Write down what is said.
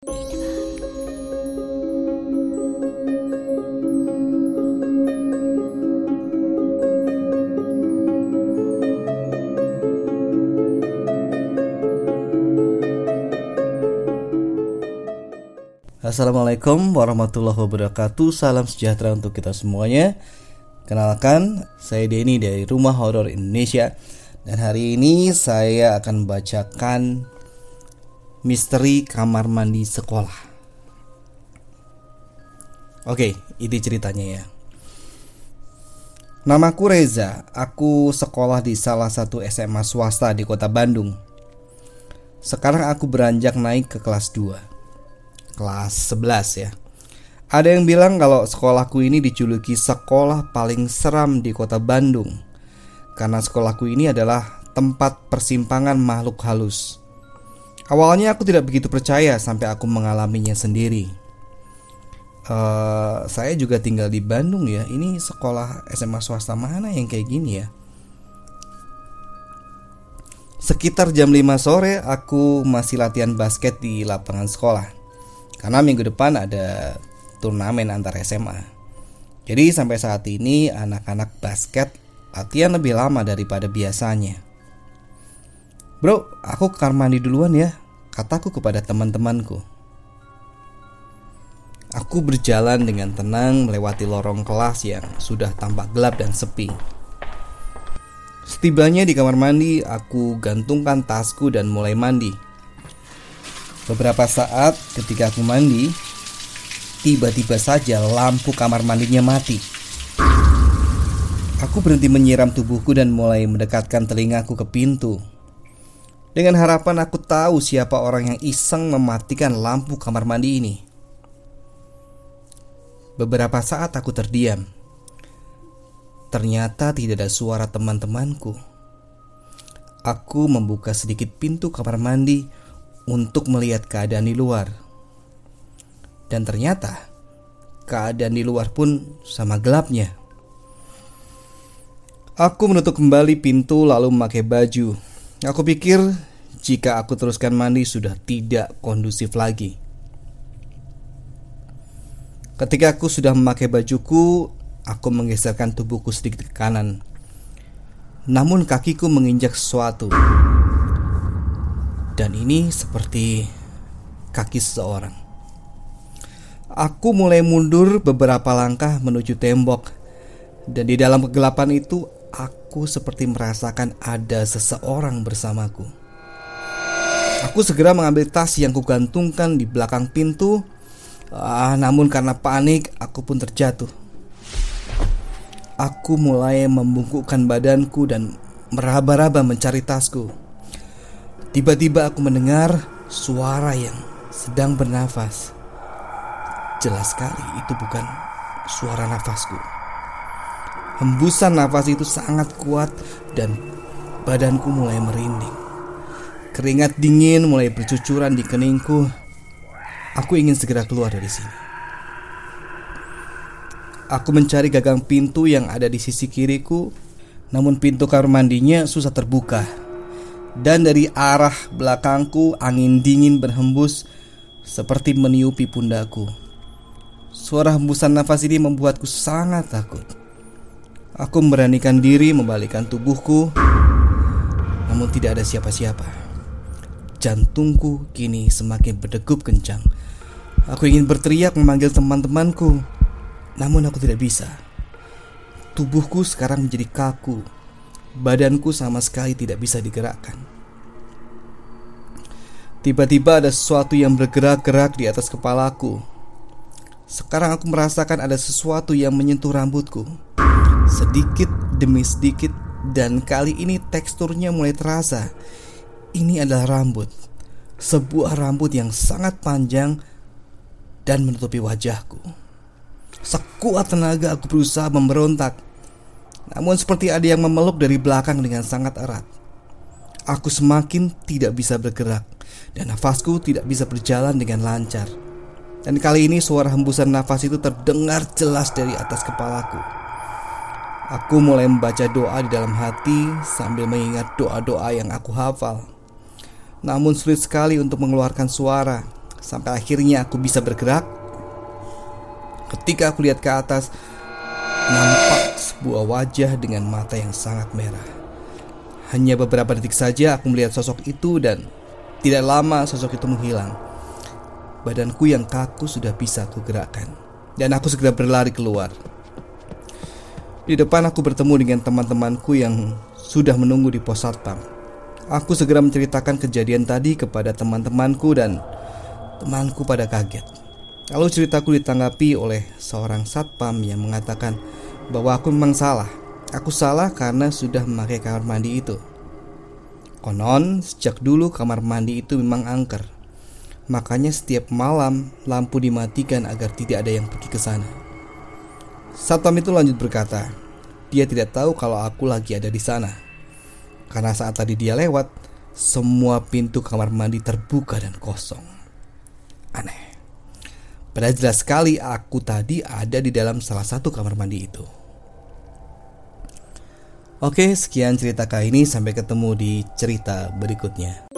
Assalamualaikum warahmatullahi wabarakatuh. Salam sejahtera untuk kita semuanya. Kenalkan, saya Denny dari Rumah Horor Indonesia. Dan hari ini saya akan membacakan Misteri Kamar Mandi Sekolah. Oke, ini ceritanya ya. Namaku Reza, aku sekolah di salah satu SMA swasta di kota Bandung. Sekarang aku beranjak naik ke kelas 2 kelas 11 ya. Ada yang bilang kalau sekolahku ini dijuluki sekolah paling seram di kota Bandung. Karena sekolahku ini adalah tempat persimpangan makhluk halus Awalnya aku tidak begitu percaya sampai aku mengalaminya sendiri uh, Saya juga tinggal di Bandung ya Ini sekolah SMA swasta mana yang kayak gini ya Sekitar jam 5 sore aku masih latihan basket di lapangan sekolah karena minggu depan ada turnamen antar SMA. Jadi sampai saat ini anak-anak basket latihan lebih lama daripada biasanya. Bro, aku ke kamar mandi duluan ya, kataku kepada teman-temanku. Aku berjalan dengan tenang melewati lorong kelas yang sudah tampak gelap dan sepi. Setibanya di kamar mandi, aku gantungkan tasku dan mulai mandi. Beberapa saat ketika aku mandi, tiba-tiba saja lampu kamar mandinya mati. Aku berhenti menyiram tubuhku dan mulai mendekatkan telingaku ke pintu. Dengan harapan aku tahu siapa orang yang iseng mematikan lampu kamar mandi ini. Beberapa saat aku terdiam. Ternyata tidak ada suara teman-temanku. Aku membuka sedikit pintu kamar mandi untuk melihat keadaan di luar. Dan ternyata keadaan di luar pun sama gelapnya. Aku menutup kembali pintu lalu memakai baju. Aku pikir jika aku teruskan mandi sudah tidak kondusif lagi. Ketika aku sudah memakai bajuku, aku menggeserkan tubuhku sedikit ke kanan. Namun kakiku menginjak sesuatu. Dan ini seperti kaki seseorang. Aku mulai mundur beberapa langkah menuju tembok, dan di dalam kegelapan itu aku seperti merasakan ada seseorang bersamaku. Aku segera mengambil tas yang kugantungkan di belakang pintu, ah, namun karena panik aku pun terjatuh. Aku mulai membungkukkan badanku dan meraba-raba mencari tasku. Tiba-tiba aku mendengar suara yang sedang bernafas. Jelas sekali itu bukan suara nafasku. Hembusan nafas itu sangat kuat dan badanku mulai merinding. Keringat dingin mulai bercucuran di keningku. Aku ingin segera keluar dari sini. Aku mencari gagang pintu yang ada di sisi kiriku, namun pintu kamar mandinya susah terbuka dan dari arah belakangku angin dingin berhembus seperti meniupi pundaku. Suara hembusan nafas ini membuatku sangat takut. Aku memberanikan diri membalikkan tubuhku, namun tidak ada siapa-siapa. Jantungku kini semakin berdegup kencang. Aku ingin berteriak memanggil teman-temanku, namun aku tidak bisa. Tubuhku sekarang menjadi kaku Badanku sama sekali tidak bisa digerakkan. Tiba-tiba ada sesuatu yang bergerak-gerak di atas kepalaku. Sekarang aku merasakan ada sesuatu yang menyentuh rambutku. Sedikit demi sedikit dan kali ini teksturnya mulai terasa. Ini adalah rambut. Sebuah rambut yang sangat panjang dan menutupi wajahku. Sekuat tenaga aku berusaha memberontak namun seperti ada yang memeluk dari belakang dengan sangat erat. Aku semakin tidak bisa bergerak dan nafasku tidak bisa berjalan dengan lancar. Dan kali ini suara hembusan nafas itu terdengar jelas dari atas kepalaku. Aku mulai membaca doa di dalam hati sambil mengingat doa-doa yang aku hafal. Namun sulit sekali untuk mengeluarkan suara Sampai akhirnya aku bisa bergerak. Ketika aku lihat ke atas, nampak sebuah wajah dengan mata yang sangat merah. Hanya beberapa detik saja aku melihat sosok itu dan tidak lama sosok itu menghilang. Badanku yang kaku sudah bisa aku gerakkan dan aku segera berlari keluar. Di depan aku bertemu dengan teman-temanku yang sudah menunggu di pos satpam. Aku segera menceritakan kejadian tadi kepada teman-temanku dan temanku pada kaget. Lalu ceritaku ditanggapi oleh seorang satpam yang mengatakan bahwa aku memang salah. Aku salah karena sudah memakai kamar mandi itu. Konon, sejak dulu kamar mandi itu memang angker. Makanya setiap malam lampu dimatikan agar tidak ada yang pergi ke sana. Satpam itu lanjut berkata, dia tidak tahu kalau aku lagi ada di sana. Karena saat tadi dia lewat, semua pintu kamar mandi terbuka dan kosong. Aneh. Padahal jelas sekali aku tadi ada di dalam salah satu kamar mandi itu. Oke, sekian cerita kali ini. Sampai ketemu di cerita berikutnya.